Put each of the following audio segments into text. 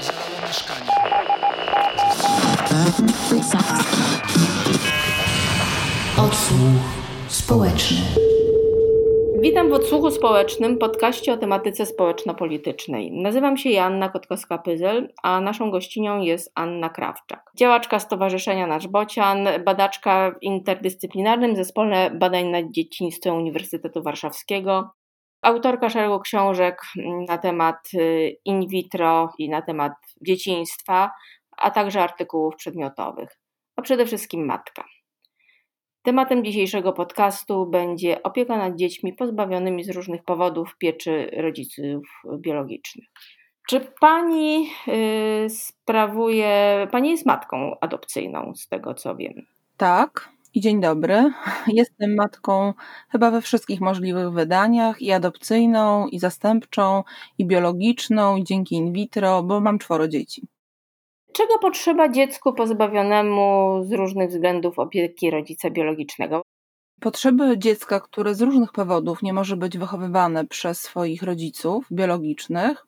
Zalało mieszkanie. Odsłuch społeczny. Witam w odsłuchu społecznym podcaście o tematyce społeczno-politycznej. Nazywam się Joanna Kotkowska-Pyzel, a naszą gościnią jest Anna Krawczak. Działaczka Stowarzyszenia Nasz Bocian, badaczka w interdyscyplinarnym Zespole Badań nad Dzieciństwem Uniwersytetu Warszawskiego, autorka szeregu książek na temat y, in vitro i na temat dzieciństwa, a także artykułów przedmiotowych, a przede wszystkim matka. Tematem dzisiejszego podcastu będzie opieka nad dziećmi pozbawionymi z różnych powodów pieczy rodziców biologicznych. Czy pani y, sprawuje, pani jest matką adopcyjną, z tego co wiem? Tak, i dzień dobry. Jestem matką chyba we wszystkich możliwych wydaniach i adopcyjną, i zastępczą, i biologiczną, i dzięki in vitro, bo mam czworo dzieci. Czego potrzeba dziecku pozbawionemu z różnych względów opieki rodzica biologicznego? Potrzeby dziecka, które z różnych powodów nie może być wychowywane przez swoich rodziców biologicznych,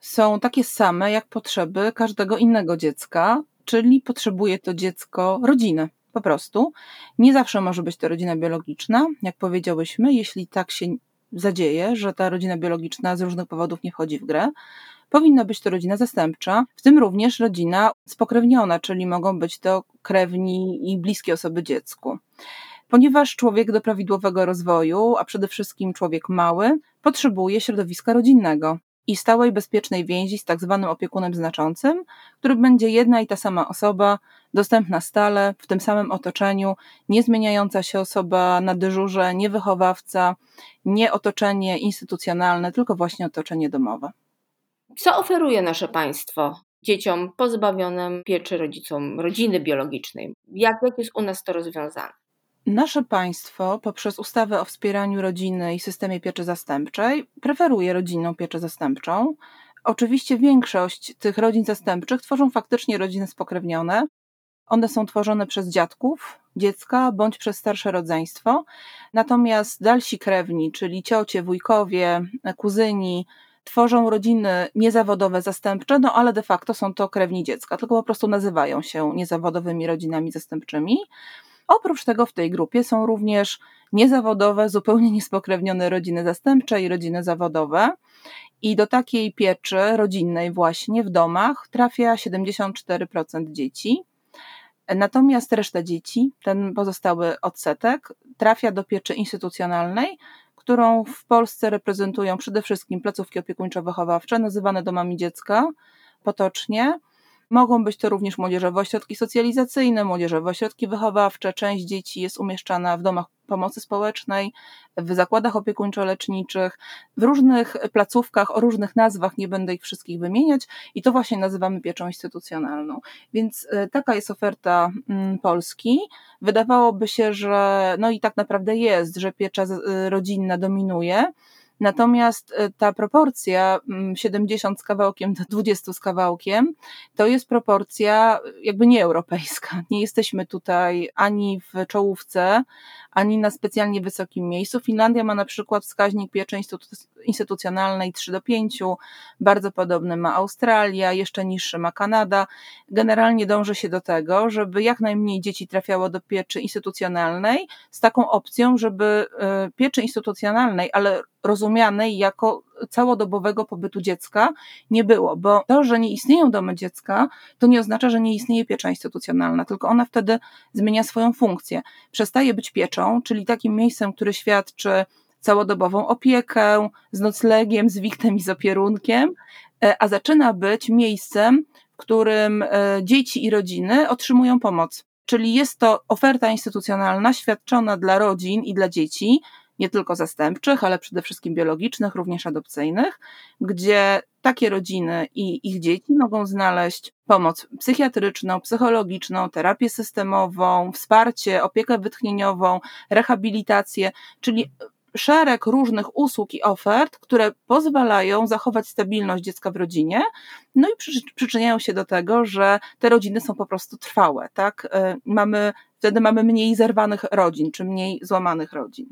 są takie same jak potrzeby każdego innego dziecka, czyli potrzebuje to dziecko rodziny. Po prostu. Nie zawsze może być to rodzina biologiczna, jak powiedziałyśmy, jeśli tak się zadzieje, że ta rodzina biologiczna z różnych powodów nie wchodzi w grę, powinna być to rodzina zastępcza, w tym również rodzina spokrewniona, czyli mogą być to krewni i bliskie osoby dziecku. Ponieważ człowiek do prawidłowego rozwoju, a przede wszystkim człowiek mały, potrzebuje środowiska rodzinnego i stałej, bezpiecznej więzi z tak zwanym opiekunem znaczącym, który będzie jedna i ta sama osoba, dostępna stale, w tym samym otoczeniu, nie zmieniająca się osoba na dyżurze, nie wychowawca, nie otoczenie instytucjonalne, tylko właśnie otoczenie domowe. Co oferuje nasze państwo dzieciom pozbawionym pieczy rodzicom rodziny biologicznej? Jak, jak jest u nas to rozwiązane? Nasze państwo poprzez ustawę o wspieraniu rodziny i systemie pieczy zastępczej preferuje rodzinną pieczę zastępczą. Oczywiście większość tych rodzin zastępczych tworzą faktycznie rodziny spokrewnione. One są tworzone przez dziadków dziecka bądź przez starsze rodzeństwo. Natomiast dalsi krewni, czyli ciocie, wujkowie, kuzyni, tworzą rodziny niezawodowe zastępcze, no ale de facto są to krewni dziecka, tylko po prostu nazywają się niezawodowymi rodzinami zastępczymi. Oprócz tego w tej grupie są również niezawodowe, zupełnie niespokrewnione rodziny zastępcze i rodziny zawodowe. I do takiej pieczy rodzinnej właśnie w domach trafia 74% dzieci. Natomiast reszta dzieci, ten pozostały odsetek, trafia do pieczy instytucjonalnej, którą w Polsce reprezentują przede wszystkim placówki opiekuńczo-wychowawcze, nazywane domami dziecka potocznie. Mogą być to również młodzieżowe ośrodki socjalizacyjne, młodzieżowe ośrodki wychowawcze. Część dzieci jest umieszczana w domach pomocy społecznej, w zakładach opiekuńczo-leczniczych, w różnych placówkach o różnych nazwach, nie będę ich wszystkich wymieniać, i to właśnie nazywamy pieczą instytucjonalną. Więc e, taka jest oferta mm, Polski. Wydawałoby się, że no i tak naprawdę jest, że piecza e, rodzinna dominuje. Natomiast e, ta proporcja 70 mm, z kawałkiem do 20 z kawałkiem to jest proporcja jakby nieeuropejska. Nie jesteśmy tutaj ani w czołówce, ani na specjalnie wysokim miejscu. Finlandia ma na przykład wskaźnik pieczy instytucjonalnej 3 do 5, bardzo podobny ma Australia, jeszcze niższy ma Kanada. Generalnie dąży się do tego, żeby jak najmniej dzieci trafiało do pieczy instytucjonalnej z taką opcją, żeby e, pieczy instytucjonalnej, ale rozumianej jako całodobowego pobytu dziecka nie było, bo to, że nie istnieją domy dziecka, to nie oznacza, że nie istnieje piecza instytucjonalna, tylko ona wtedy zmienia swoją funkcję. Przestaje być pieczą, czyli takim miejscem, które świadczy całodobową opiekę z noclegiem, z wichtem i z opierunkiem, e, a zaczyna być miejscem, w którym e, dzieci i rodziny otrzymują pomoc. Czyli jest to oferta instytucjonalna świadczona dla rodzin i dla dzieci, nie tylko zastępczych, ale przede wszystkim biologicznych, również adopcyjnych, gdzie takie rodziny i ich dzieci mogą znaleźć pomoc psychiatryczną, psychologiczną, terapię systemową, wsparcie, opiekę wytchnieniową, rehabilitację, czyli szereg różnych usług i ofert, które pozwalają zachować stabilność dziecka w rodzinie, no i przyczyniają się do tego, że te rodziny są po prostu trwałe, tak? Y, mamy, wtedy mamy mniej zerwanych rodzin, czy mniej złamanych rodzin.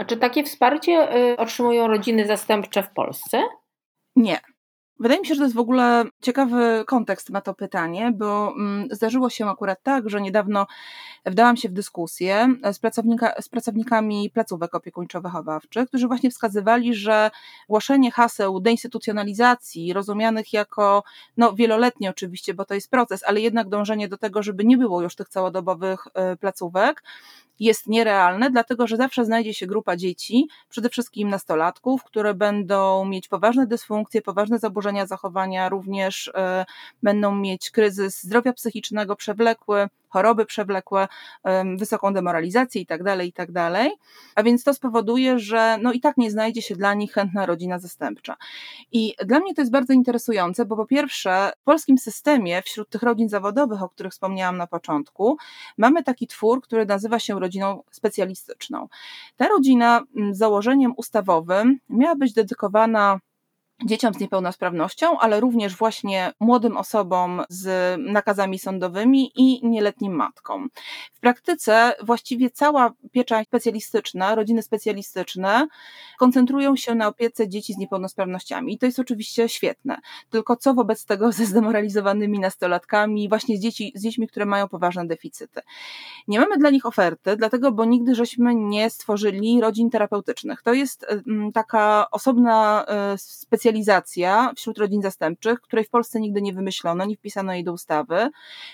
A czy takie wsparcie y, otrzymują rodziny zastępcze w Polsce? Nie. Wydaje mi się, że to jest w ogóle ciekawy kontekst ma to pytanie, bo mm, zdarzyło się akurat tak, że niedawno wdałam się w dyskusję z, pracownika, z pracownikami placówek opiekuńczo-wychowawczych, którzy właśnie wskazywali, że głoszenie haseł deinstytucjonalizacji, rozumianych jako no, wieloletnie oczywiście, bo to jest proces, ale jednak dążenie do tego, żeby nie było już tych całodobowych y, placówek, jest nierealne, dlatego że zawsze znajdzie się grupa dzieci, przede wszystkim nastolatków, które będą mieć poważne dysfunkcje, poważne zaburzenia zachowania, również y, będą mieć kryzys zdrowia psychicznego przewlekły, choroby przewlekłe, wysoką demoralizację itd., tak itd. Tak A więc to spowoduje, że no i tak nie znajdzie się dla nich chętna rodzina zastępcza. I dla mnie to jest bardzo interesujące, bo po pierwsze w polskim systemie wśród tych rodzin zawodowych, o których wspomniałam na początku, mamy taki twór, który nazywa się rodziną specjalistyczną. Ta rodzina założeniem ustawowym miała być dedykowana dzieciom z niepełnosprawnością, ale również właśnie młodym osobom z nakazami sądowymi i nieletnim matkom. W praktyce właściwie cała piecza specjalistyczna, rodziny specjalistyczne koncentrują się na opiece dzieci z niepełnosprawnościami i to jest oczywiście świetne. Tylko co wobec tego ze zdemoralizowanymi nastolatkami, właśnie z, dzieci, z dziećmi, które mają poważne deficyty. Nie mamy dla nich oferty, dlatego, bo nigdy żeśmy nie stworzyli rodzin terapeutycznych. To jest mm, taka osobna e, specjalistyczna specjalizacja wśród rodzin zastępczych, której w Polsce nigdy nie wymyślono, nie wpisano jej do ustawy,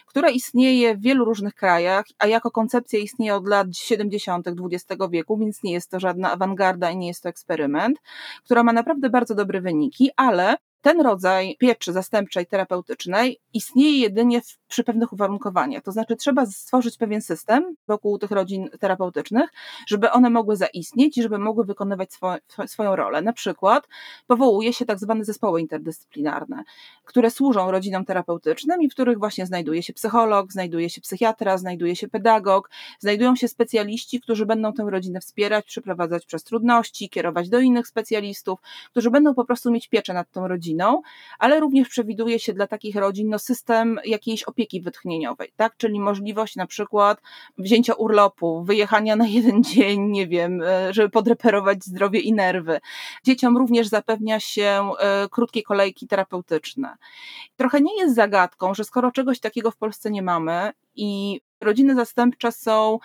która istnieje w wielu różnych krajach, a jako koncepcja istnieje od lat 70. XX wieku, więc nie jest to żadna awangarda i nie jest to eksperyment, która ma naprawdę bardzo dobre wyniki, ale ten rodzaj pieczy zastępczej, terapeutycznej istnieje jedynie w, przy pewnych uwarunkowaniach. To znaczy, trzeba stworzyć pewien system wokół tych rodzin terapeutycznych, żeby one mogły zaistnieć i żeby mogły wykonywać swo, swoją rolę. Na przykład powołuje się tak zwane zespoły interdyscyplinarne, które służą rodzinom terapeutycznym i w których właśnie znajduje się psycholog, znajduje się psychiatra, znajduje się pedagog, znajdują się specjaliści, którzy będą tę rodzinę wspierać, przeprowadzać przez trudności, kierować do innych specjalistów, którzy będą po prostu mieć pieczę nad tą rodziną rodziną, ale również przewiduje się dla takich rodzin no, system jakiejś opieki wytchnieniowej, tak? czyli możliwość na przykład wzięcia urlopu, wyjechania na jeden dzień, nie wiem, e, żeby podreperować zdrowie i nerwy. Dzieciom również zapewnia się e, krótkie kolejki terapeutyczne. Trochę nie jest zagadką, że skoro czegoś takiego w Polsce nie mamy i rodziny zastępcze są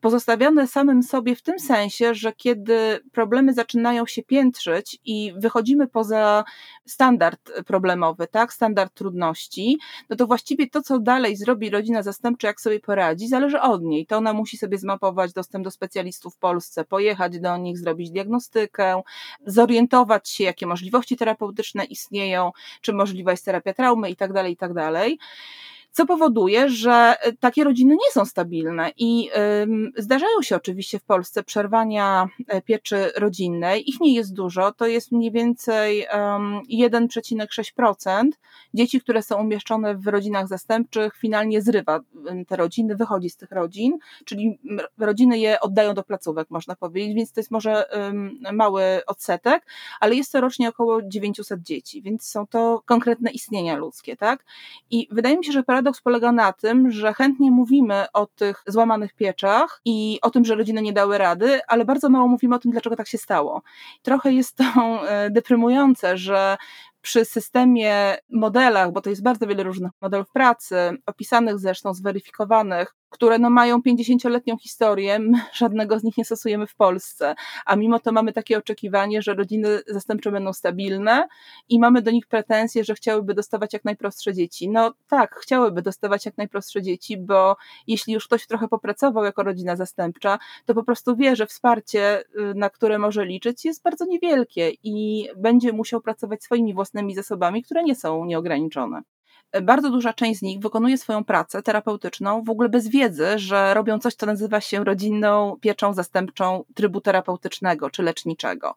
pozostawione samym sobie w tym sensie, że kiedy problemy zaczynają się piętrzyć i wychodzimy poza standard problemowy, tak, standard trudności, no to właściwie to, co dalej zrobi rodzina zastępcza, jak sobie poradzi, zależy od niej. To ona musi sobie zmapować dostęp do specjalistów w Polsce, pojechać do nich, zrobić diagnostykę, zorientować się, jakie możliwości terapeutyczne istnieją, czy możliwa jest terapia traumy i tak co powoduje, że e, takie rodziny nie są stabilne i zdarzają się oczywiście w Polsce przerwania e, pieczy rodzinnej. Ich nie jest dużo, to jest mniej więcej 1,6% dzieci, które są umieszczone w rodzinach zastępczych, finalnie zrywa te rodziny, wychodzi z tych rodzin, czyli rodziny je oddają do placówek, można powiedzieć, więc to jest może mały odsetek, ale jest to rocznie około 900 dzieci, więc są to konkretne istnienia ludzkie, tak? I wydaje mi się, że paradoks polega na tym, że chętnie mówimy o tych złamanych pieczach i o tym, że rodziny nie dały rady, ale bardzo mało mówimy o tym, dlaczego tak się stało. Trochę jest to e, deprymujące, że przy systemie modelach, bo to jest bardzo wiele różnych modelów pracy, opisanych zresztą, zweryfikowanych, które no mają 50-letnią historię, żadnego z nich nie stosujemy w Polsce, a mimo to mamy takie oczekiwanie, że rodziny zastępcze będą stabilne i mamy do nich pretensje, że chciałyby dostawać jak najprostsze dzieci. No tak, chciałyby dostawać jak najprostsze dzieci, bo jeśli już ktoś trochę popracował jako rodzina zastępcza, to po prostu wie, że wsparcie, y, na które może liczyć, jest bardzo niewielkie i będzie musiał pracować swoimi własnymi zasobami, które nie są nieograniczone bardzo duża część z nich wykonuje swoją pracę terapeutyczną w ogóle bez wiedzy, że robią coś, co nazywa się rodzinną pieczą zastępczą trybu terapeutycznego czy leczniczego.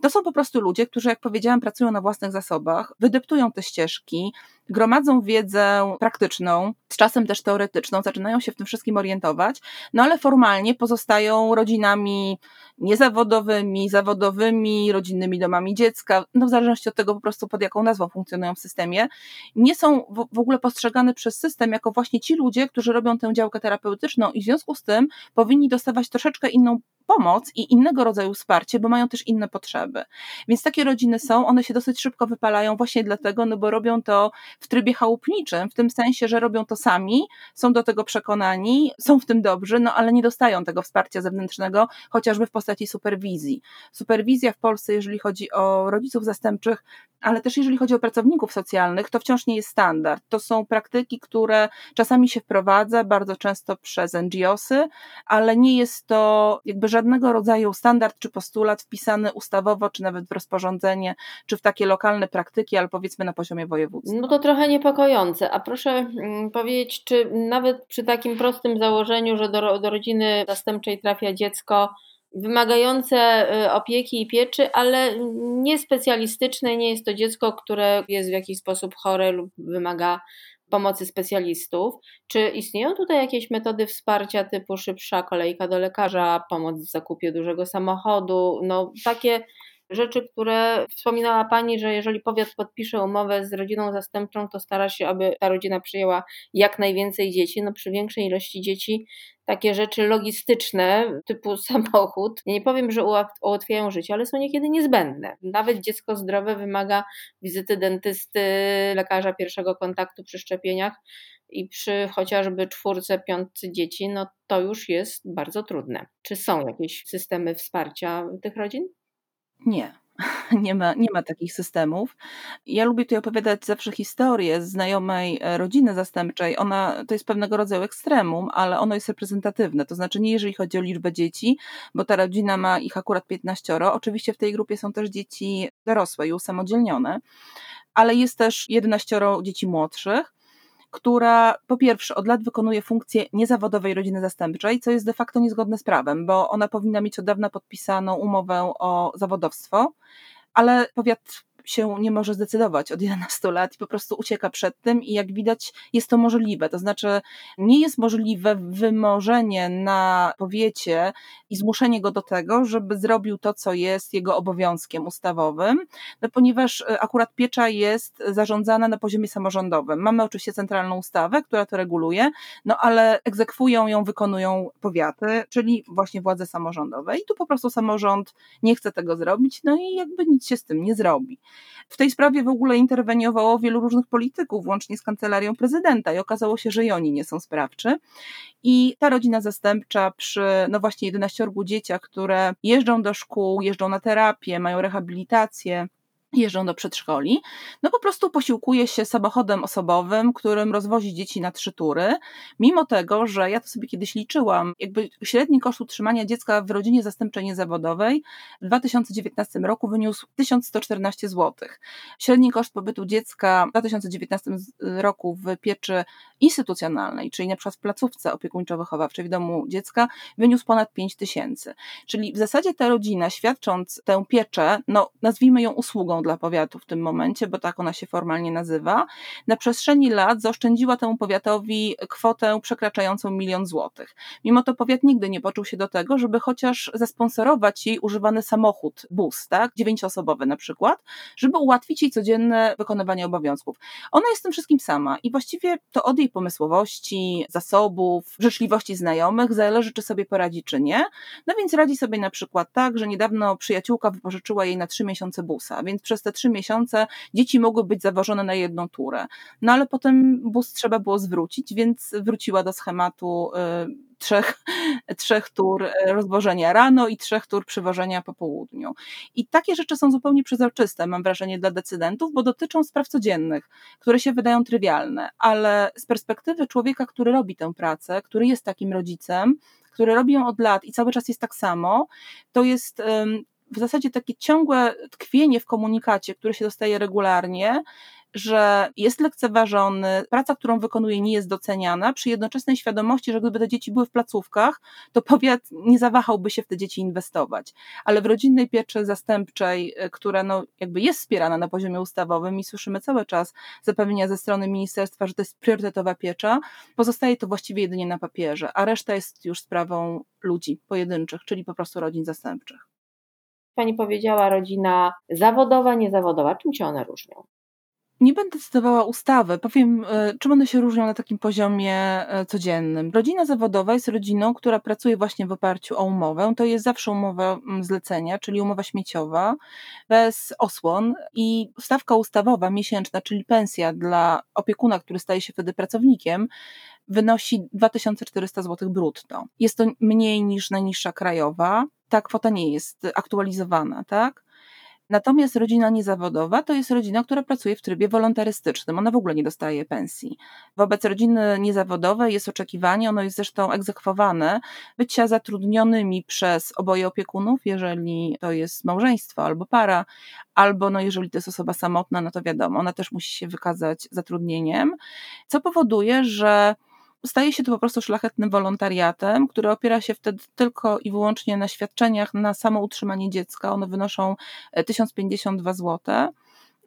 To są po prostu ludzie, którzy, jak powiedziałam, pracują na własnych zasobach, wydeptują te ścieżki, gromadzą wiedzę praktyczną, z czasem też teoretyczną, zaczynają się w tym wszystkim orientować, no ale formalnie pozostają rodzinami niezawodowymi, zawodowymi, rodzinnymi domami dziecka, no w zależności od tego po prostu pod jaką nazwą funkcjonują w systemie, nie są w ogóle postrzegane przez system jako właśnie ci ludzie, którzy robią tę działkę terapeutyczną i w związku z tym powinni dostawać troszeczkę inną pomoc i innego rodzaju wsparcie, bo mają też inne potrzeby. Więc takie rodziny są, one się dosyć szybko wypalają właśnie dlatego, no bo robią to w trybie chałupniczym, w tym sensie, że robią to sami, są do tego przekonani, są w tym dobrzy, no ale nie dostają tego wsparcia zewnętrznego, chociażby w postaci superwizji. Superwizja w Polsce, jeżeli chodzi o rodziców zastępczych, ale też jeżeli chodzi o pracowników socjalnych, to wciąż nie jest standard. To są praktyki, które czasami się wprowadza, bardzo często przez NGOsy, ale nie jest to jakby żadnego rodzaju standard czy postulat wpisany ustawowo, czy nawet w rozporządzenie, czy w takie lokalne praktyki, ale powiedzmy na poziomie województwa. No to trochę niepokojące. A proszę mm, powiedzieć, czy nawet przy takim prostym założeniu, że do, do rodziny zastępczej trafia dziecko, wymagające y, opieki i pieczy, ale niespecjalistyczne, nie jest to dziecko, które jest w jakiś sposób chore lub wymaga pomocy specjalistów. Czy istnieją tutaj jakieś metody wsparcia typu szybsza kolejka do lekarza, pomoc w zakupie dużego samochodu, no takie rzeczy, które wspominała Pani, że jeżeli powiat podpisze umowę z rodziną zastępczą, to stara się, aby ta rodzina przyjęła jak najwięcej dzieci. No przy większej ilości dzieci takie rzeczy logistyczne, typu samochód, nie powiem, że ułatwiają życie, ale są niekiedy niezbędne. Nawet dziecko zdrowe wymaga wizyty dentysty, lekarza pierwszego kontaktu przy szczepieniach i przy chociażby czwórce, piątce dzieci, no to już jest bardzo trudne. Czy są jakieś systemy wsparcia tych rodzin? Nie. Nie ma, nie ma takich systemów. Ja lubię tutaj opowiadać zawsze historię znajomej e, rodziny zastępczej. Ona to jest pewnego rodzaju ekstremum, ale ono jest reprezentatywne. To znaczy nie jeżeli chodzi o liczbę dzieci, bo ta rodzina ma ich akurat 15. Oczywiście w tej grupie są też dzieci dorosłe i usamodzielnione, ale jest też 11 dzieci młodszych która po pierwsze od lat wykonuje funkcję niezawodowej rodziny zastępczej, co jest de facto niezgodne z prawem, bo ona powinna mieć od dawna podpisaną umowę o zawodowstwo, ale powiat się nie może zdecydować od 11 lat i po prostu ucieka przed tym i jak widać jest to możliwe. To znaczy nie jest możliwe wymożenie na powiecie i zmuszenie go do tego, żeby zrobił to, co jest jego obowiązkiem ustawowym, no ponieważ e, akurat piecza jest zarządzana na poziomie samorządowym. Mamy oczywiście centralną ustawę, która to reguluje, no ale egzekwują ją, wykonują powiaty, czyli właśnie władze samorządowe i tu po prostu samorząd nie chce tego zrobić, no i jakby nic się z tym nie zrobi. W tej sprawie w ogóle interweniowało wielu różnych polityków, łącznie z kancelarią prezydenta, i okazało się, że i oni nie są sprawczy. I ta rodzina zastępcza przy, no właśnie, 11 dzieciach, które jeżdżą do szkół, jeżdżą na terapię, mają rehabilitację, jeżdżą do przedszkoli, no po prostu posiłkuje się samochodem osobowym, którym rozwozi dzieci na trzy tury, mimo tego, że ja to sobie kiedyś liczyłam, jakby średni koszt utrzymania dziecka w rodzinie zastępczej niezawodowej w 2019 roku wyniósł 1114 zł. Średni koszt pobytu dziecka w 2019 roku w pieczy instytucjonalnej, czyli na przykład w placówce opiekuńczo-wychowawczej w domu dziecka, wyniósł ponad 5 tysięcy. Czyli w zasadzie ta rodzina, świadcząc tę pieczę, no nazwijmy ją usługą dla powiatu w tym momencie, bo tak ona się formalnie nazywa, na przestrzeni lat zaoszczędziła temu powiatowi kwotę przekraczającą milion złotych. Mimo to powiat nigdy nie poczuł się do tego, żeby chociaż zasponsorować jej używany samochód, bus, tak, dziewięcioosobowy na przykład, żeby ułatwić jej codzienne wykonywanie obowiązków. Ona jest tym wszystkim sama i właściwie to od jej pomysłowości, zasobów, życzliwości znajomych zależy, czy sobie poradzi, czy nie. No więc radzi sobie na przykład tak, że niedawno przyjaciółka wypożyczyła jej na trzy miesiące busa, więc przez te trzy miesiące dzieci mogły być zawożone na jedną turę. No ale potem bus trzeba było zwrócić, więc wróciła do schematu y, trzech, trzech tur y, rozwożenia rano i trzech tur przywożenia po południu. I takie rzeczy są zupełnie przezroczyste, mam wrażenie, dla decydentów, bo dotyczą spraw codziennych, które się wydają trywialne, ale z perspektywy człowieka, który robi tę pracę, który jest takim rodzicem, który robi ją od lat i cały czas jest tak samo, to jest w zasadzie takie ciągłe tkwienie w komunikacie, które się dostaje regularnie, że jest lekceważony, praca, którą wykonuje, nie jest doceniana, przy jednoczesnej świadomości, że gdyby te dzieci były w placówkach, to powiat nie zawahałby się w te dzieci inwestować. Ale w rodzinnej pieczy zastępczej, e, która no, jakby jest wspierana na poziomie ustawowym i słyszymy cały czas zapewnienia ze strony ministerstwa, że to jest priorytetowa piecza, pozostaje to właściwie jedynie na papierze, a reszta jest już sprawą ludzi pojedynczych, czyli po prostu rodzin zastępczych. Pani powiedziała rodzina zawodowa, niezawodowa. Czym się one różnią? Nie będę cytowała ustawy, powiem, e, czym one się różnią na takim poziomie e, codziennym. Rodzina zawodowa jest rodziną, która pracuje właśnie w oparciu o umowę. To jest zawsze umowa zlecenia, czyli umowa śmieciowa, bez osłon i stawka ustawowa miesięczna, czyli pensja dla opiekuna, który staje się wtedy pracownikiem, wynosi 2400 zł brutto. Jest to mniej niż najniższa krajowa. Ta kwota nie jest aktualizowana, tak? Natomiast rodzina niezawodowa to jest rodzina, która pracuje w trybie wolontarystycznym. Ona w ogóle nie dostaje pensji. Wobec rodziny niezawodowej jest oczekiwanie, ono jest zresztą egzekwowane, bycia zatrudnionymi przez oboje opiekunów, jeżeli to jest małżeństwo albo para, albo no jeżeli to jest osoba samotna, no to wiadomo, ona też musi się wykazać zatrudnieniem, co powoduje, że staje się to po prostu szlachetnym wolontariatem, który opiera się wtedy tylko i wyłącznie na świadczeniach na samo utrzymanie dziecka. One wynoszą 1052 zł.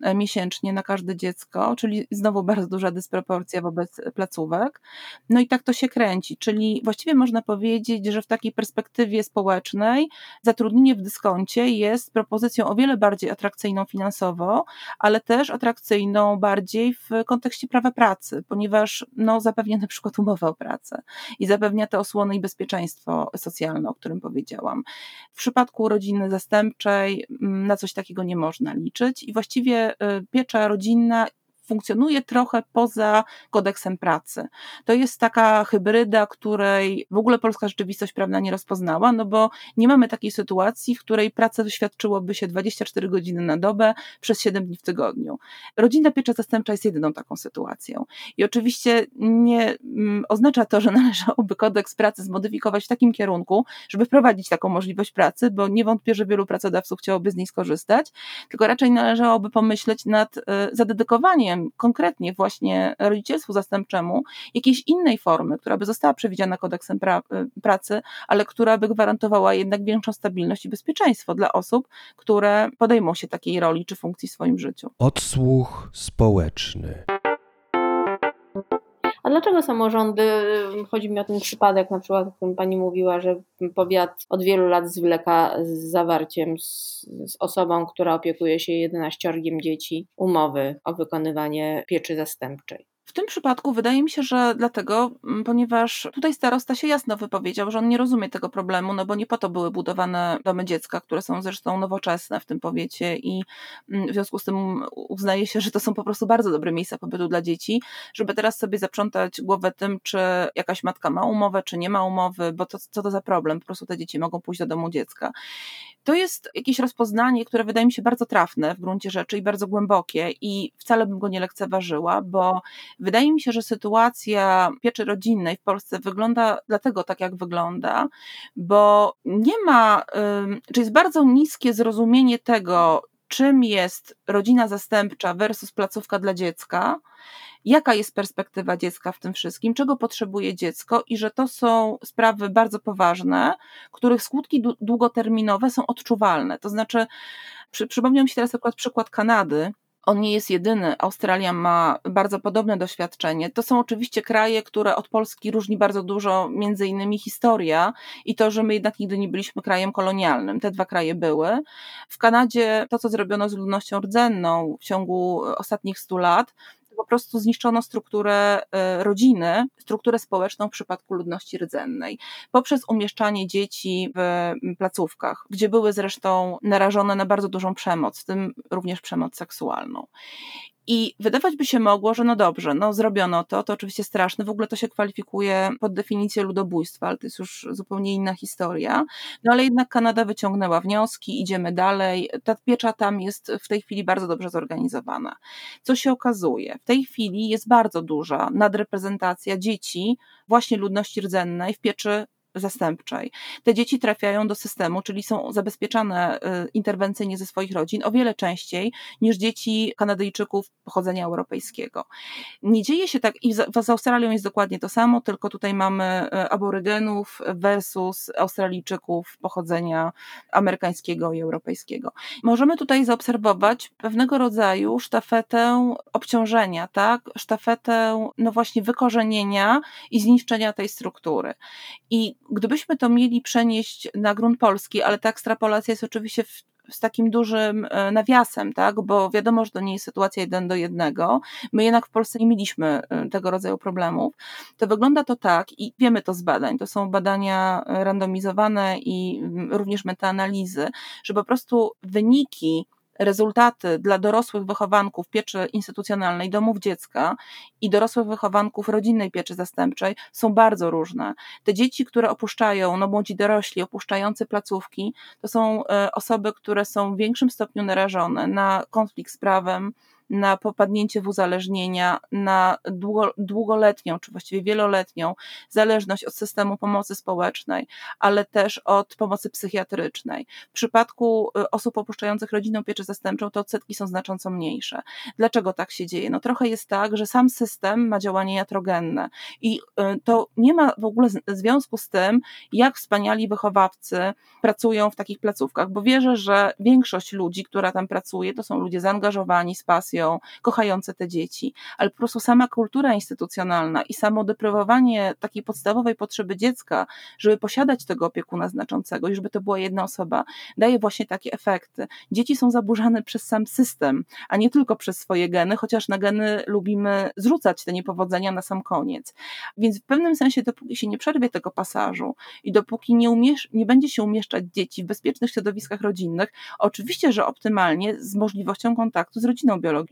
E, miesięcznie na każde dziecko, czyli znowu bardzo duża dysproporcja wobec placówek. No i tak to się kręci, czyli właściwie można powiedzieć, że w takiej perspektywie społecznej zatrudnienie w dyskoncie jest propozycją o wiele bardziej atrakcyjną finansowo, ale też atrakcyjną bardziej w kontekście prawa pracy, ponieważ no, zapewnia na przykład umowę o pracę i zapewnia te osłony i bezpieczeństwo socjalne, o którym powiedziałam. W przypadku rodziny zastępczej mm, na coś takiego nie można liczyć i właściwie Y, piecza rodzinna funkcjonuje trochę poza kodeksem pracy. To jest taka hybryda, której w ogóle polska rzeczywistość prawna nie rozpoznała, no bo nie mamy takiej sytuacji, w której praca świadczyłoby się 24 godziny na dobę przez 7 dni w tygodniu. Rodzinna piecza zastępcza jest jedyną taką sytuacją. I oczywiście nie mm, oznacza to, że należałoby kodeks pracy zmodyfikować w takim kierunku, żeby wprowadzić taką możliwość pracy, bo nie wątpię, że wielu pracodawców chciałoby z niej skorzystać, tylko raczej należałoby pomyśleć nad y, zadedykowaniem konkretnie właśnie rodzicielstwu zastępczemu jakiejś innej formy, która by została przewidziana kodeksem pra y, pracy, ale która by gwarantowała jednak większą stabilność i bezpieczeństwo dla osób, które podejmą się takiej roli czy funkcji w swoim życiu. Odsłuch społeczny. A dlaczego samorządy, chodzi mi o ten przypadek, na przykład, o którym pani mówiła, że powiat od wielu lat zwleka z zawarciem z, z osobą, która opiekuje się 11 dzieci, umowy o wykonywanie pieczy zastępczej? W tym przypadku wydaje mi się, że dlatego, mm, ponieważ tutaj starosta się jasno wypowiedział, że on nie rozumie tego problemu, no bo nie po to były budowane domy dziecka, które są zresztą nowoczesne w tym powiecie i mm, w związku z tym uznaje się, że to są po prostu bardzo dobre miejsca pobytu dla dzieci, żeby teraz sobie zaprzątać głowę tym, czy jakaś matka ma umowę, czy nie ma umowy, bo to, co to za problem, po prostu te dzieci mogą pójść do domu dziecka. To jest jakieś rozpoznanie, które wydaje mi się bardzo trafne w gruncie rzeczy i bardzo głębokie i wcale bym go nie lekceważyła, bo wydaje mi się, że sytuacja pieczy rodzinnej w Polsce wygląda dlatego tak, jak wygląda, bo nie ma, czy jest bardzo niskie zrozumienie tego, czym jest rodzina zastępcza versus placówka dla dziecka jaka jest perspektywa dziecka w tym wszystkim, czego potrzebuje dziecko i że to są sprawy bardzo poważne, których skutki długoterminowe są odczuwalne. To znaczy, przy, przypomniał mi się teraz przykład, przykład Kanady, on nie jest jedyny. Australia ma bardzo podobne doświadczenie. To są oczywiście kraje, które od Polski różni bardzo dużo, między innymi historia i to, że my jednak nigdy nie byliśmy krajem kolonialnym. Te dwa kraje były. W Kanadzie to, co zrobiono z ludnością rdzenną w ciągu ostatnich stu lat, po prostu zniszczono strukturę e, rodziny, strukturę społeczną w przypadku ludności rdzennej, poprzez umieszczanie dzieci w placówkach, gdzie były zresztą narażone na bardzo dużą przemoc, w tym również przemoc seksualną. I wydawać by się mogło, że no dobrze, no zrobiono to, to oczywiście straszne, w ogóle to się kwalifikuje pod definicję ludobójstwa, ale to jest już zupełnie inna historia. No ale jednak Kanada wyciągnęła wnioski, idziemy dalej. Ta piecza tam jest w tej chwili bardzo dobrze zorganizowana. Co się okazuje? W tej chwili jest bardzo duża nadreprezentacja dzieci właśnie ludności rdzennej w pieczy zastępczej. Te dzieci trafiają do systemu, czyli są zabezpieczane y, interwencyjnie ze swoich rodzin o wiele częściej niż dzieci Kanadyjczyków pochodzenia europejskiego. Nie dzieje się tak, i z Australią jest dokładnie to samo, tylko tutaj mamy y, aborygenów versus Australijczyków pochodzenia amerykańskiego i europejskiego. Możemy tutaj zaobserwować pewnego rodzaju sztafetę obciążenia, tak? Sztafetę, no właśnie, wykorzenienia i zniszczenia tej struktury. I gdybyśmy to mieli przenieść na grunt polski, ale ta ekstrapolacja jest oczywiście w z takim dużym e, nawiasem, tak? bo wiadomo, że to nie jest sytuacja jeden do jednego. My jednak w Polsce nie mieliśmy e, tego rodzaju problemów. To wygląda to tak i wiemy to z badań, to są badania randomizowane i również metaanalizy, że po prostu wyniki rezultaty dla dorosłych wychowanków pieczy instytucjonalnej, domów dziecka i dorosłych wychowanków rodzinnej pieczy zastępczej są bardzo różne. Te dzieci, które opuszczają, no młodzi dorośli opuszczający placówki, to są e, osoby, które są w większym stopniu narażone na konflikt z prawem, na popadnięcie w uzależnienia, na długo, długoletnią, czy właściwie wieloletnią zależność od systemu pomocy społecznej, ale też od pomocy psychiatrycznej. W przypadku y, osób opuszczających rodzinną pieczę zastępczą te odsetki są znacząco mniejsze. Dlaczego tak się dzieje? No trochę jest tak, że sam system ma działanie jatrogenne i y, to nie ma w ogóle związku z tym, jak wspaniali wychowawcy pracują w takich placówkach, bo wierzę, że większość ludzi, która tam pracuje, to są ludzie zaangażowani z pasją, kochające te dzieci, ale po prostu sama kultura instytucjonalna i samo deprywowanie takiej podstawowej potrzeby dziecka, żeby posiadać tego opiekuna znaczącego i żeby to była jedna osoba, daje właśnie takie efekty. Dzieci są zaburzane przez sam system, a nie tylko przez swoje geny, chociaż na geny lubimy zrzucać te niepowodzenia na sam koniec. Więc w pewnym sensie, dopóki się nie przerwie tego pasażu i dopóki nie, umiesz, nie będzie się umieszczać dzieci w bezpiecznych środowiskach rodzinnych, oczywiście, że optymalnie z możliwością kontaktu z rodziną biologiczną,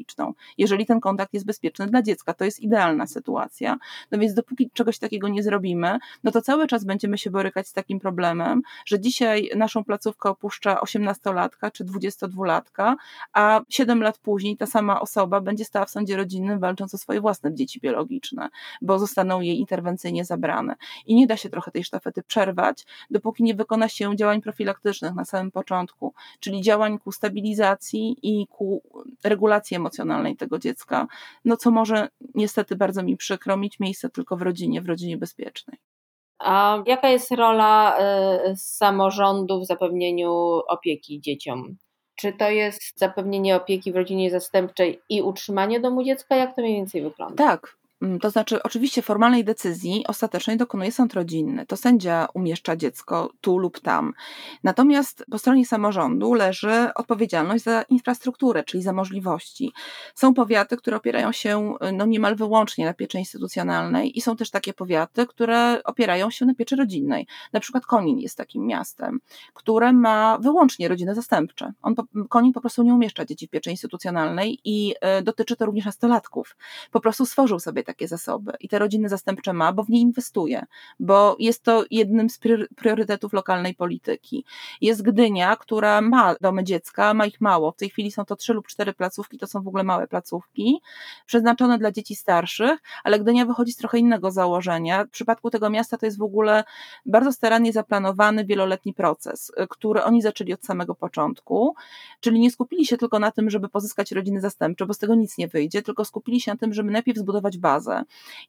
Jeżeli ten kontakt jest bezpieczny dla dziecka, to jest idealna sytuacja. No więc dopóki czegoś takiego nie zrobimy, no to cały czas będziemy się borykać z takim problemem, że dzisiaj naszą placówkę opuszcza 18-latka czy 22-latka, a 7 lat później ta sama osoba będzie stała w sądzie rodzinnym walcząc o swoje własne dzieci biologiczne, bo zostaną jej interwencyjnie zabrane. I nie da się trochę tej sztafety przerwać, dopóki nie wykona się działań profilaktycznych na samym początku, czyli działań ku stabilizacji i ku regulacji emocji emocjonalnej tego dziecka, no co może niestety bardzo mi przykro mieć miejsce tylko w rodzinie, w rodzinie bezpiecznej. A jaka jest rola y, samorządu w zapewnieniu opieki dzieciom? Czy to jest zapewnienie opieki w rodzinie zastępczej i utrzymanie domu dziecka? Jak to mniej więcej wygląda? Tak, to znaczy, oczywiście formalnej decyzji ostatecznej dokonuje sąd rodzinny. To sędzia umieszcza dziecko tu lub tam. Natomiast po stronie samorządu leży odpowiedzialność za infrastrukturę, czyli za możliwości. Są powiaty, które opierają się no, niemal wyłącznie na pieczy instytucjonalnej i są też takie powiaty, które opierają się na pieczy rodzinnej. Na przykład Konin jest takim miastem, które ma wyłącznie rodziny zastępcze. On, Konin po prostu nie umieszcza dzieci w pieczy instytucjonalnej i y, dotyczy to również nastolatków. Po prostu stworzył sobie takie zasoby i te rodziny zastępcze ma, bo w nie inwestuje, bo jest to jednym z priorytetów lokalnej polityki. Jest Gdynia, która ma domy dziecka, ma ich mało. W tej chwili są to trzy lub cztery placówki, to są w ogóle małe placówki, przeznaczone dla dzieci starszych, ale Gdynia wychodzi z trochę innego założenia. W przypadku tego miasta to jest w ogóle bardzo starannie zaplanowany wieloletni proces, który oni zaczęli od samego początku, czyli nie skupili się tylko na tym, żeby pozyskać rodziny zastępcze, bo z tego nic nie wyjdzie, tylko skupili się na tym, żeby najpierw zbudować bazę, bazę.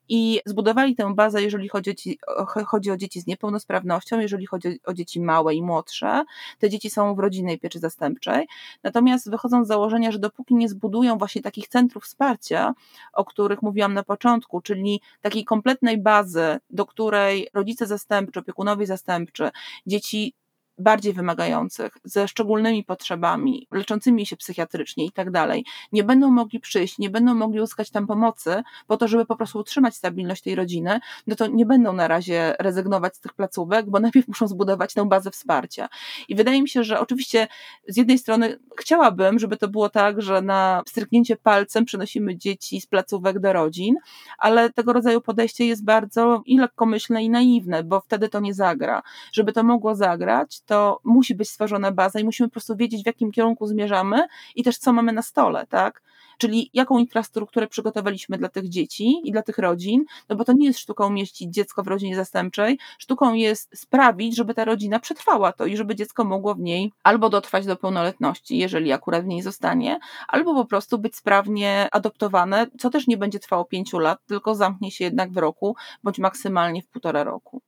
I zbudowali tę bazę, jeżeli chodzi o, dzieci, chodzi o dzieci z niepełnosprawnością, jeżeli chodzi o dzieci małe i młodsze. Te dzieci są w rodzinnej pieczy zastępczej. Natomiast wychodzą z założenia, że dopóki nie zbudują właśnie takich centrów wsparcia, o których mówiłam na początku, czyli takiej kompletnej bazy, do której rodzice zastępczy, opiekunowie zastępczy, dzieci bardziej wymagających, ze szczególnymi potrzebami, leczącymi się psychiatrycznie i tak dalej, nie będą mogli przyjść, nie będą mogli uzyskać tam pomocy po to, żeby po prostu utrzymać stabilność tej rodziny, no to nie będą na razie rezygnować z tych placówek, bo najpierw muszą zbudować tę bazę wsparcia. I wydaje mi się, że oczywiście z jednej strony chciałabym, żeby to było tak, że na stryknięcie palcem przenosimy dzieci z placówek do rodzin, ale tego rodzaju podejście jest bardzo i lekkomyślne i naiwne, bo wtedy to nie zagra. Żeby to mogło zagrać, to musi być stworzona baza i musimy po prostu wiedzieć, w jakim kierunku zmierzamy i też co mamy na stole, tak? Czyli jaką infrastrukturę przygotowaliśmy dla tych dzieci i dla tych rodzin, no bo to nie jest sztuką umieścić dziecko w rodzinie zastępczej, sztuką jest sprawić, żeby ta rodzina przetrwała to i żeby dziecko mogło w niej albo dotrwać do pełnoletności, jeżeli akurat w niej zostanie, albo po prostu być sprawnie adoptowane, co też nie będzie trwało pięciu lat, tylko zamknie się jednak w roku, bądź maksymalnie w półtora roku.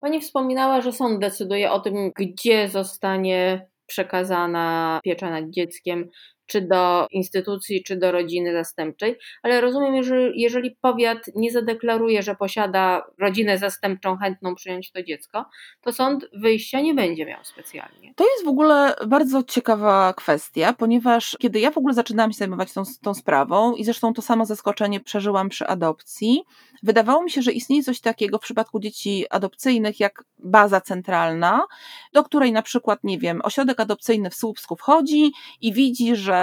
Pani wspominała, że sąd decyduje o tym, gdzie zostanie przekazana piecza nad dzieckiem. Czy do instytucji, czy do rodziny zastępczej, ale rozumiem, że jeżeli powiat nie zadeklaruje, że posiada rodzinę zastępczą chętną przyjąć to dziecko, to sąd wyjścia nie będzie miał specjalnie. To jest w ogóle bardzo ciekawa kwestia, ponieważ kiedy ja w ogóle zaczynałam się zajmować tą, tą sprawą i zresztą to samo zaskoczenie przeżyłam przy adopcji, wydawało mi się, że istnieje coś takiego w przypadku dzieci adopcyjnych jak baza centralna, do której na przykład, nie wiem, ośrodek adopcyjny w Słupsku wchodzi i widzi, że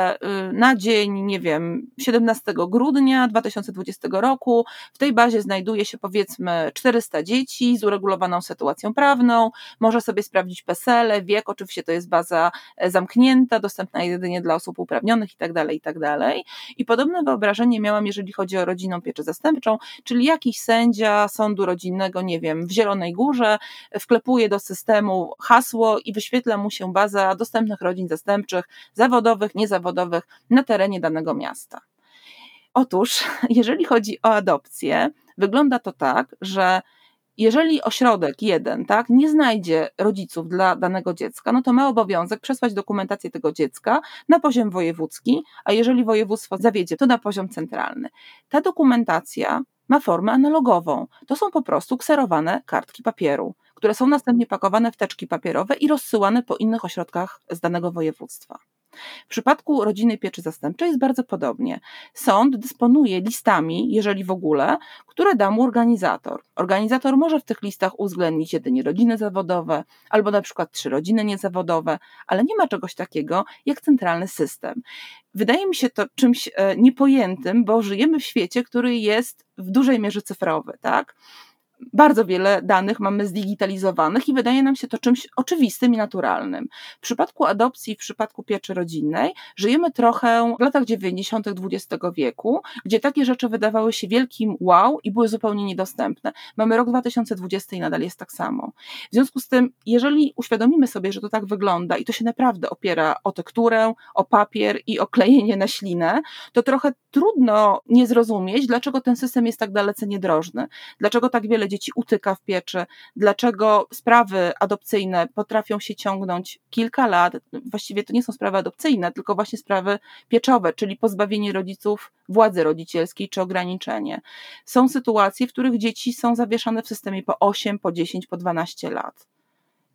y, na dzień, nie wiem, 17 grudnia 2020 roku w tej bazie znajduje się powiedzmy 400 dzieci z uregulowaną sytuacją prawną, może sobie sprawdzić PESEL, wiek, oczywiście to jest baza e, zamknięta, dostępna jedynie dla osób uprawnionych i tak dalej, i tak. I podobne wyobrażenie miałam, jeżeli chodzi o rodzinną pieczę zastępczą, czyli jakiś sędzia sądu rodzinnego, nie wiem, w Zielonej Górze wklepuje do systemu hasło i wyświetla mu się baza dostępnych rodzin zastępczych, zawodowych, niezawodowych na terenie danego miasta. Otóż, jeżeli chodzi o adopcję, wygląda to tak, że jeżeli ośrodek jeden tak, nie znajdzie rodziców dla danego dziecka, no to ma obowiązek przesłać dokumentację tego dziecka na poziom wojewódzki, a jeżeli województwo zawiedzie, to na poziom centralny. Ta dokumentacja ma formę analogową. To są po prostu kserowane kartki papieru, które są następnie pakowane w teczki papierowe i rozsyłane po innych ośrodkach z danego województwa. W przypadku rodziny pieczy zastępczej jest bardzo podobnie. Sąd dysponuje listami, jeżeli w ogóle, które da mu organizator. Organizator może w tych listach uwzględnić jedynie rodziny zawodowe albo na przykład trzy rodziny niezawodowe, ale nie ma czegoś takiego jak centralny system. Wydaje mi się to czymś e, niepojętym, bo żyjemy w świecie, który jest w dużej mierze cyfrowy, tak? Bardzo wiele danych mamy zdigitalizowanych i wydaje nam się to czymś oczywistym i naturalnym. W przypadku adopcji, w przypadku pieczy rodzinnej, żyjemy trochę w latach 90. XX wieku, gdzie takie rzeczy wydawały się wielkim wow i były zupełnie niedostępne. Mamy rok 2020 i nadal jest tak samo. W związku z tym, jeżeli uświadomimy sobie, że to tak wygląda i to się naprawdę opiera o tekturę, o papier i o klejenie na ślinę, to trochę trudno nie zrozumieć, dlaczego ten system jest tak dalece niedrożny, dlaczego tak wiele dzieci utyka w pieczy, dlaczego sprawy adopcyjne potrafią się ciągnąć kilka lat. Właściwie to nie są sprawy adopcyjne, tylko właśnie sprawy pieczowe, czyli pozbawienie rodziców władzy rodzicielskiej czy ograniczenie. Są sytuacje, w których dzieci są zawieszane w systemie po 8, po 10, po 12 lat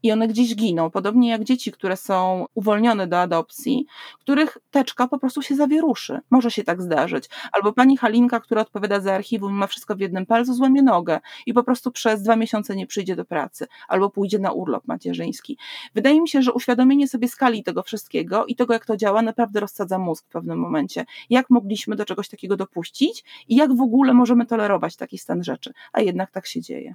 i one gdzieś giną. Podobnie jak dzieci, które są uwolnione do adopcji, których teczka po prostu się zawieruszy. Może się tak zdarzyć. Albo pani Halinka, która odpowiada za archiwum i ma wszystko w jednym palcu, złamie nogę i po prostu przez dwa miesiące nie przyjdzie do pracy, albo pójdzie na urlop macierzyński. Wydaje mi się, że uświadomienie sobie skali tego wszystkiego i tego, jak to działa, naprawdę rozsadza mózg w pewnym momencie. Jak mogliśmy do czegoś takiego dopuścić i jak w ogóle możemy tolerować taki stan rzeczy, a jednak tak się dzieje.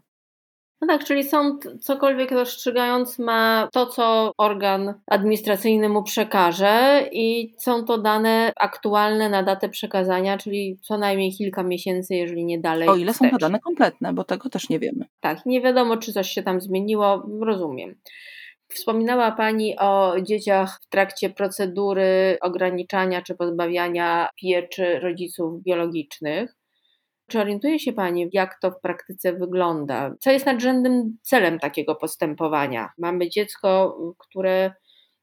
No tak, czyli sąd cokolwiek rozstrzygając ma to, co organ administracyjny mu przekaże i są to dane aktualne na datę przekazania, czyli co najmniej kilka miesięcy, jeżeli nie dalej. O ile wstecz. są to dane kompletne, bo tego też nie wiemy. Tak, nie wiadomo, czy coś się tam zmieniło, rozumiem. Wspominała Pani o dzieciach w trakcie procedury ograniczania czy pozbawiania pieczy rodziców biologicznych. Czy orientuje się Pani, jak to w praktyce wygląda? Co jest nadrzędnym celem takiego postępowania? Mamy dziecko, które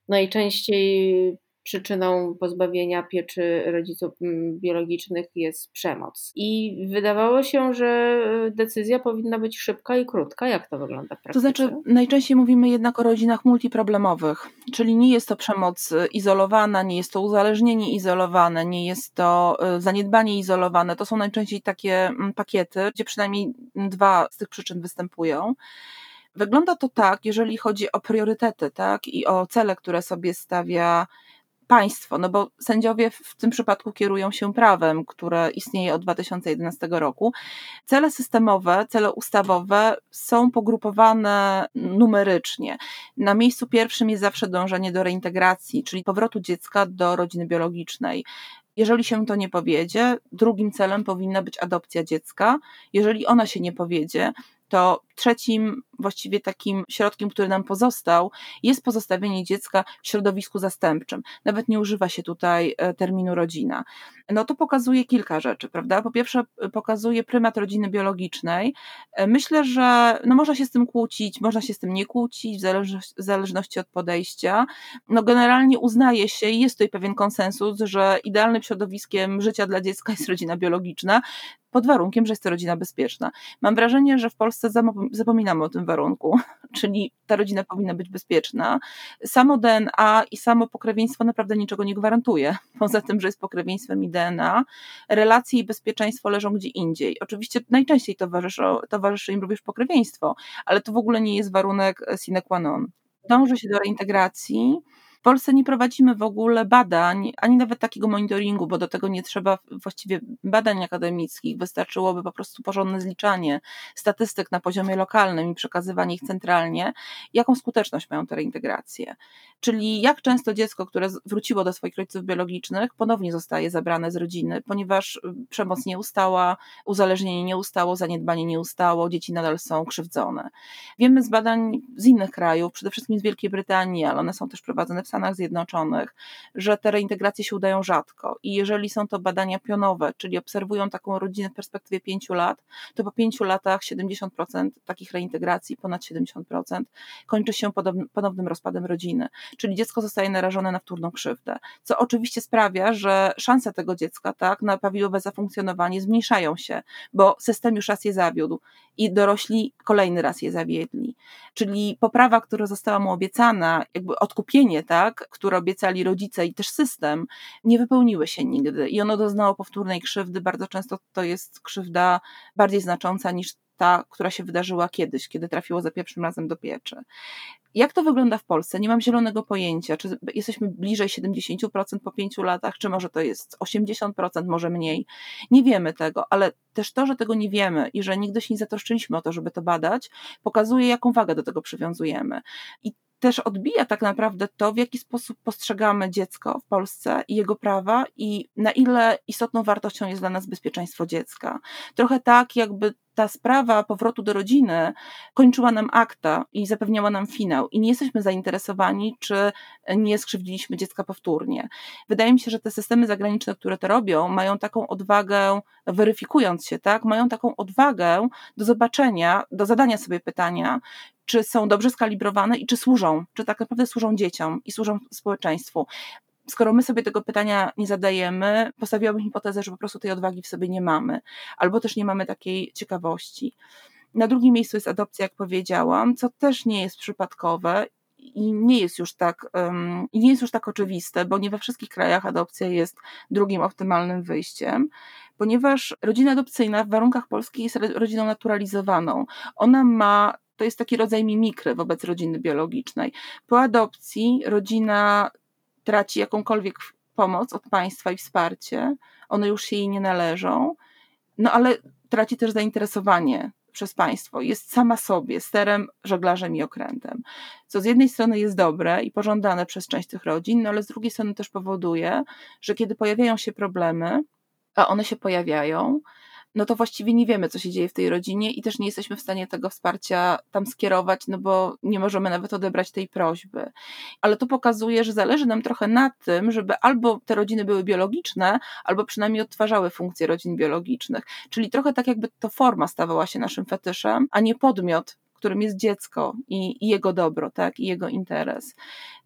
najczęściej przyczyną pozbawienia pieczy rodziców mm, biologicznych jest przemoc. I wydawało się, że decyzja powinna być szybka i krótka. Jak to wygląda? To znaczy, najczęściej mówimy jednak o rodzinach multiproblemowych, czyli nie jest to przemoc y, izolowana, nie jest to uzależnienie izolowane, nie jest to y, zaniedbanie izolowane. To są najczęściej takie mm, pakiety, gdzie przynajmniej dwa z tych przyczyn występują. Wygląda to tak, jeżeli chodzi o priorytety, tak, i o cele, które sobie stawia państwo, no bo sędziowie w tym przypadku kierują się prawem, które istnieje od 2011 roku. Cele systemowe, cele ustawowe są pogrupowane numerycznie. Na miejscu pierwszym jest zawsze dążenie do reintegracji, czyli powrotu dziecka do rodziny biologicznej. Jeżeli się to nie powiedzie, drugim celem powinna być adopcja dziecka. Jeżeli ona się nie powiedzie, to trzecim właściwie takim środkiem, który nam pozostał, jest pozostawienie dziecka w środowisku zastępczym. Nawet nie używa się tutaj e, terminu rodzina. No to pokazuje kilka rzeczy, prawda? Po pierwsze, pokazuje prymat rodziny biologicznej. E, myślę, że no można się z tym kłócić, można się z tym nie kłócić, w zależności, w zależności od podejścia. No generalnie uznaje się i jest tutaj pewien konsensus, że idealnym środowiskiem życia dla dziecka jest rodzina biologiczna pod warunkiem, że jest to rodzina bezpieczna. Mam wrażenie, że w Polsce zapominamy o tym warunku, czyli ta rodzina powinna być bezpieczna. Samo DNA i samo pokrewieństwo naprawdę niczego nie gwarantuje. Poza tym, że jest pokrewieństwem i DNA, relacje i bezpieczeństwo leżą gdzie indziej. Oczywiście najczęściej towarzyszy, towarzyszy im również pokrewieństwo, ale to w ogóle nie jest warunek sine qua non. Dąży się do reintegracji, Polsce nie prowadzimy w ogóle badań, ani nawet takiego monitoringu, bo do tego nie trzeba właściwie badań akademickich, wystarczyłoby po prostu porządne zliczanie statystyk na poziomie lokalnym i przekazywanie ich centralnie, jaką skuteczność mają te reintegracje. Czyli jak często dziecko, które wróciło do swoich rodziców biologicznych, ponownie zostaje zabrane z rodziny, ponieważ y, przemoc nie ustała, uzależnienie nie ustało, zaniedbanie nie ustało, dzieci nadal są krzywdzone. Wiemy z badań z innych krajów, przede wszystkim z Wielkiej Brytanii, ale one są też prowadzone w Stanach Zjednoczonych, że te reintegracje się udają rzadko. I jeżeli są to badania pionowe, czyli obserwują taką rodzinę w perspektywie pięciu lat, to po pięciu latach 70% takich reintegracji, ponad 70%, kończy się ponownym rozpadem rodziny. Czyli dziecko zostaje narażone na wtórną krzywdę, co oczywiście sprawia, że szanse tego dziecka tak, na prawidłowe zafunkcjonowanie zmniejszają się, bo system już raz je zawiódł i dorośli kolejny raz je zawiedli. Czyli poprawa, która została mu obiecana, jakby odkupienie, tak, które obiecali rodzice i też system, nie wypełniły się nigdy i ono doznało powtórnej krzywdy. Bardzo często to jest krzywda bardziej znacząca niż ta, która się wydarzyła kiedyś, kiedy trafiło za pierwszym razem do pieczy. Jak to wygląda w Polsce? Nie mam zielonego pojęcia. Czy jesteśmy bliżej 70% po pięciu latach, czy może to jest 80%, może mniej? Nie wiemy tego, ale też to, że tego nie wiemy i że nigdy się nie zatroszczyliśmy o to, żeby to badać, pokazuje, jaką wagę do tego przywiązujemy. I też odbija tak naprawdę to, w jaki sposób postrzegamy dziecko w Polsce i jego prawa i na ile istotną wartością jest dla nas bezpieczeństwo dziecka. Trochę tak, jakby ta sprawa powrotu do rodziny kończyła nam akta i zapewniała nam finał, i nie jesteśmy zainteresowani, czy nie skrzywdziliśmy dziecka powtórnie. Wydaje mi się, że te systemy zagraniczne, które to robią, mają taką odwagę, weryfikując się, tak, mają taką odwagę do zobaczenia, do zadania sobie pytania, czy są dobrze skalibrowane i czy służą, czy tak naprawdę służą dzieciom i służą społeczeństwu skoro my sobie tego pytania nie zadajemy, postawiłabym hipotezę, że po prostu tej odwagi w sobie nie mamy, albo też nie mamy takiej ciekawości. Na drugim miejscu jest adopcja, jak powiedziałam, co też nie jest przypadkowe i nie jest już tak, um, nie jest już tak oczywiste, bo nie we wszystkich krajach adopcja jest drugim optymalnym wyjściem, ponieważ rodzina adopcyjna w warunkach polskich jest rodziną naturalizowaną. Ona ma to jest taki rodzaj mimikry wobec rodziny biologicznej. Po adopcji rodzina traci jakąkolwiek pomoc od państwa i wsparcie, one już się jej nie należą, no ale traci też zainteresowanie przez państwo, jest sama sobie sterem, żeglarzem i okrętem. Co z jednej strony jest dobre i pożądane przez część tych rodzin, no ale z drugiej strony też powoduje, że kiedy pojawiają się problemy, a one się pojawiają, no to właściwie nie wiemy, co się dzieje w tej rodzinie i też nie jesteśmy w stanie tego wsparcia tam skierować, no bo nie możemy nawet odebrać tej prośby. Ale to pokazuje, że zależy nam trochę na tym, żeby albo te rodziny były biologiczne, albo przynajmniej odtwarzały funkcje rodzin biologicznych. Czyli trochę tak, jakby to forma stawała się naszym fetyszem, a nie podmiot, którym jest dziecko i, i, jego dobro, tak, i jego interes.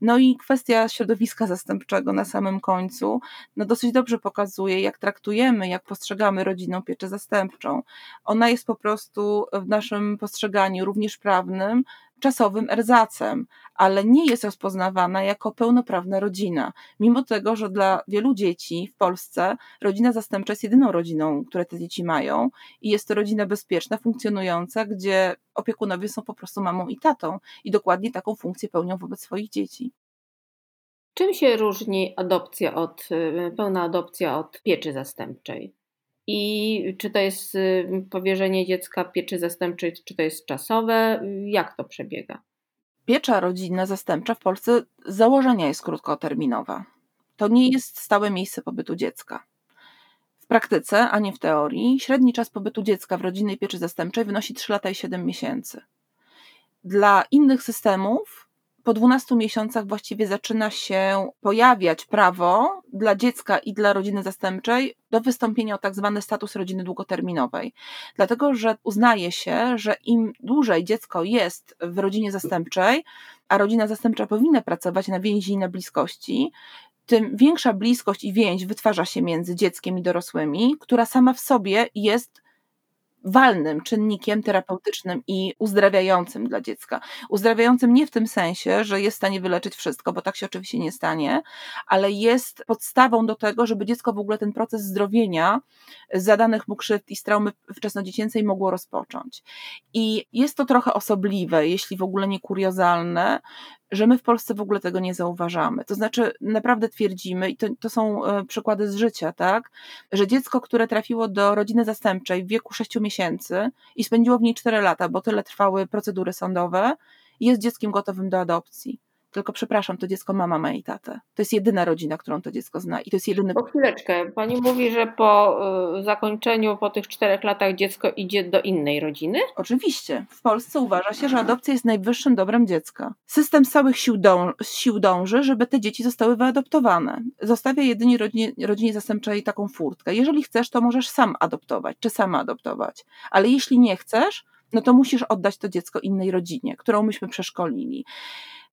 No i kwestia środowiska zastępczego na samym końcu, no dosyć dobrze pokazuje, jak traktujemy, jak postrzegamy rodzinną pieczę zastępczą. Ona jest po prostu w naszym postrzeganiu, również prawnym, czasowym erzacem, ale nie jest rozpoznawana jako pełnoprawna rodzina. Mimo tego, że dla wielu dzieci w Polsce rodzina zastępcza jest jedyną rodziną, które te dzieci mają i jest to rodzina bezpieczna, funkcjonująca, gdzie opiekunowie są po prostu mamą i tatą i dokładnie taką funkcję pełnią wobec swoich dzieci. Czym się różni adopcja od, y, pełna adopcja od pieczy zastępczej? I czy to jest y, powierzenie dziecka pieczy zastępczej, czy to jest czasowe? Jak to przebiega? Piecza rodzinna zastępcza w Polsce z założenia jest krótkoterminowa. To nie jest stałe miejsce pobytu dziecka. W praktyce, a nie w teorii, średni czas pobytu dziecka w rodzinnej pieczy zastępczej wynosi 3 lata i 7 miesięcy. Dla innych systemów po 12 miesiącach właściwie zaczyna się pojawiać prawo dla dziecka i dla rodziny zastępczej do wystąpienia o tak zwany status rodziny długoterminowej. Dlatego, że uznaje się, że im dłużej dziecko jest w rodzinie zastępczej, a rodzina zastępcza powinna pracować na więzi i na bliskości, tym większa bliskość i więź wytwarza się między dzieckiem i dorosłymi, która sama w sobie jest walnym czynnikiem terapeutycznym i uzdrawiającym dla dziecka. Uzdrawiającym nie w tym sensie, że jest w stanie wyleczyć wszystko, bo tak się oczywiście nie stanie, ale jest podstawą do tego, żeby dziecko w ogóle ten proces zdrowienia zadanych mu krzywd i z traumy wczesnodziecięcej mogło rozpocząć. I jest to trochę osobliwe, jeśli w ogóle nie kuriozalne, że my w Polsce w ogóle tego nie zauważamy. To znaczy, naprawdę twierdzimy, i to, to są e, przykłady z życia, tak, że dziecko, które trafiło do rodziny zastępczej w wieku 6 miesięcy i spędziło w niej 4 lata, bo tyle trwały procedury sądowe, jest dzieckiem gotowym do adopcji. Tylko przepraszam, to dziecko ma mamę i tatę. To jest jedyna rodzina, którą to dziecko zna i to jest jedyny... Po chwileczkę, pani mówi, że po y, zakończeniu, po tych czterech latach dziecko idzie do innej rodziny? Oczywiście. W Polsce uważa się, że adopcja jest najwyższym dobrem dziecka. System z całych sił, dąży, sił dąży, żeby te dzieci zostały wyadoptowane. Zostawia jedynie rodzinie, rodzinie zastępczej taką furtkę. Jeżeli chcesz, to możesz sam adoptować, czy sama adoptować. Ale jeśli nie chcesz, no to musisz oddać to dziecko innej rodzinie, którą myśmy przeszkolili.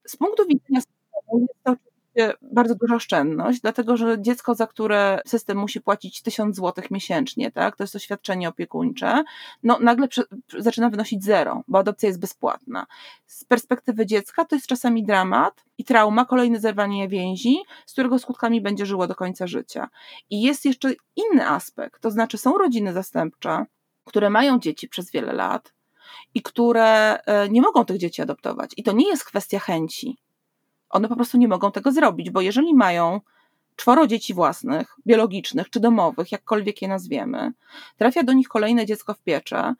Z punktu widzenia systemu jest to oczywiście bardzo duża oszczędność, dlatego że dziecko, za które system musi płacić 1000 zł miesięcznie, tak, to jest to świadczenie opiekuńcze, no nagle zaczyna wynosić zero, bo adopcja jest bezpłatna. Z perspektywy dziecka to jest czasami dramat i trauma, kolejne zerwanie więzi, z którego skutkami będzie żyło do końca życia. I jest jeszcze inny aspekt, to znaczy są rodziny zastępcze, które mają dzieci przez wiele lat, i które e, nie mogą tych dzieci adoptować. I to nie jest kwestia chęci. One po prostu nie mogą tego zrobić, bo jeżeli mają czworo dzieci własnych, biologicznych czy domowych, jakkolwiek je nazwiemy, trafia do nich kolejne dziecko w piecze,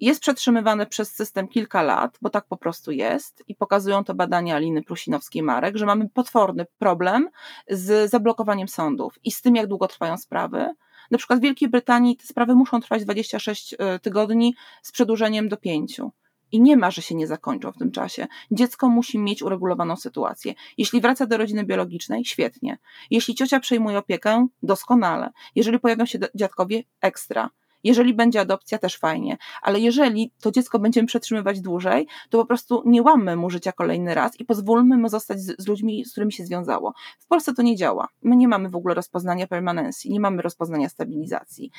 jest przetrzymywane przez system kilka lat, bo tak po prostu jest, i pokazują to badania Aliny Prusinowskiej-Marek, że mamy potworny problem z zablokowaniem sądów i z tym, jak długo trwają sprawy, na przykład w Wielkiej Brytanii te sprawy muszą trwać 26 e, tygodni z przedłużeniem do 5. I nie ma, że się nie zakończą w tym czasie. Dziecko musi mieć uregulowaną sytuację. Jeśli wraca do rodziny biologicznej, świetnie. Jeśli ciocia przejmuje opiekę, doskonale. Jeżeli pojawią się dziadkowie, ekstra. Jeżeli będzie adopcja, też fajnie, ale jeżeli to dziecko będziemy przetrzymywać dłużej, to po prostu nie łammy mu życia kolejny raz i pozwólmy mu zostać z, z, ludźmi, z którymi się związało. W Polsce to nie działa. My nie mamy w ogóle rozpoznania permanencji, nie mamy rozpoznania stabilizacji.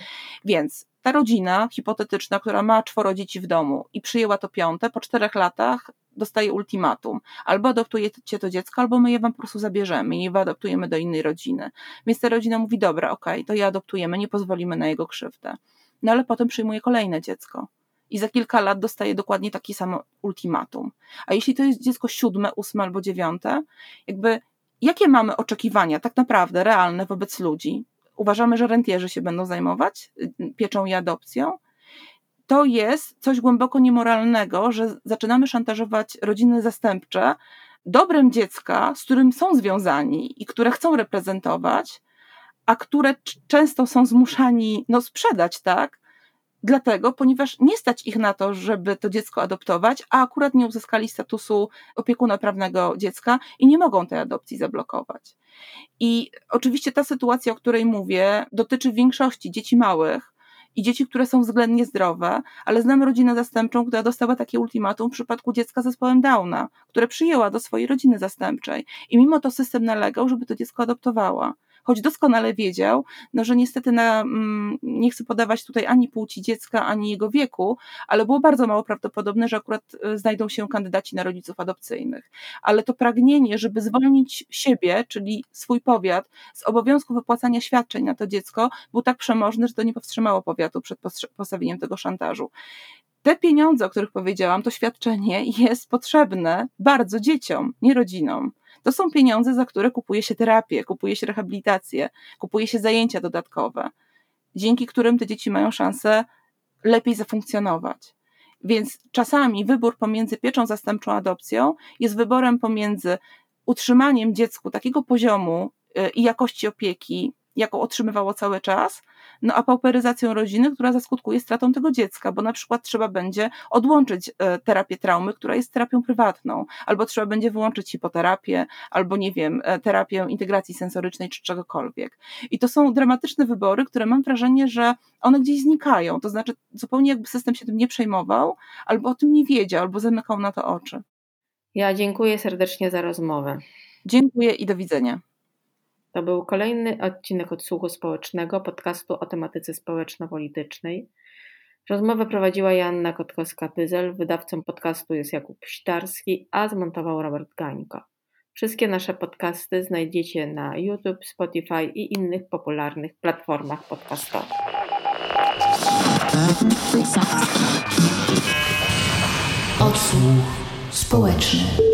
Więc ta rodzina hipotetyczna, która ma czworo dzieci w domu i przyjęła to piąte, po czterech latach dostaje ultimatum. Albo adoptujecie to dziecko, albo my je wam po prostu zabierzemy i je wyadoptujemy do innej rodziny. Więc ta rodzina mówi, dobra, okej, okay, to je adoptujemy, nie pozwolimy na jego krzywdę no ale potem przyjmuje kolejne dziecko. I za kilka lat dostaje dokładnie taki samo ultimatum. A jeśli to jest dziecko siódme, ósme albo dziewiąte, jakby jakie mamy oczekiwania tak naprawdę realne wobec ludzi? Uważamy, że rentierzy się będą zajmować y, pieczą i adopcją. To jest coś głęboko niemoralnego, że zaczynamy szantażować rodziny zastępcze dobrem dziecka, z którym są związani i które chcą reprezentować, a które często są zmuszani no, sprzedać, tak? Dlatego, ponieważ nie stać ich na to, żeby to dziecko adoptować, a akurat nie uzyskali statusu opiekuna prawnego dziecka i nie mogą tej adopcji zablokować. I oczywiście ta sytuacja, o której mówię, dotyczy większości dzieci małych, i dzieci, które są względnie zdrowe, ale znam rodzinę zastępczą, która dostała takie ultimatum w przypadku dziecka z zespołem Downa, które przyjęła do swojej rodziny zastępczej. I mimo to system nalegał, żeby to dziecko adoptowała choć doskonale wiedział, no, że niestety na, mm, nie chcę podawać tutaj ani płci dziecka, ani jego wieku, ale było bardzo mało prawdopodobne, że akurat e, znajdą się kandydaci na rodziców adopcyjnych. Ale to pragnienie, żeby zwolnić siebie, czyli swój powiat, z obowiązku wypłacania świadczeń na to dziecko, był tak przemożny, że to nie powstrzymało powiatu przed postawieniem tego szantażu te pieniądze, o których powiedziałam, to świadczenie jest potrzebne bardzo dzieciom, nie rodzinom. To są pieniądze, za które kupuje się terapię, kupuje się rehabilitację, kupuje się zajęcia dodatkowe, dzięki którym te dzieci mają szansę lepiej zafunkcjonować. Więc czasami wybór pomiędzy pieczą zastępczą adopcją jest wyborem pomiędzy utrzymaniem dziecku takiego poziomu y, i jakości opieki, jaką otrzymywało cały czas, no a pauperyzacją rodziny, która zaskutkuje stratą tego dziecka, bo na przykład trzeba będzie odłączyć e, terapię traumy, która jest terapią prywatną, albo trzeba będzie wyłączyć hipoterapię, albo nie wiem, e, terapię integracji sensorycznej czy czegokolwiek. I to są dramatyczne wybory, które mam wrażenie, że one gdzieś znikają. To znaczy, zupełnie jakby system się tym nie przejmował, albo o tym nie wiedział, albo zamykał na to oczy. Ja dziękuję serdecznie za rozmowę. Dziękuję i do widzenia. To był kolejny odcinek odsłuchu społecznego podcastu o tematyce społeczno-politycznej. Rozmowę prowadziła Joanna Kotkowska-Pyzel, wydawcą podcastu jest Jakub Psitarski, a zmontował Robert Gańko. Wszystkie nasze podcasty znajdziecie na YouTube, Spotify i innych popularnych platformach podcastowych. Odsłuch społeczny.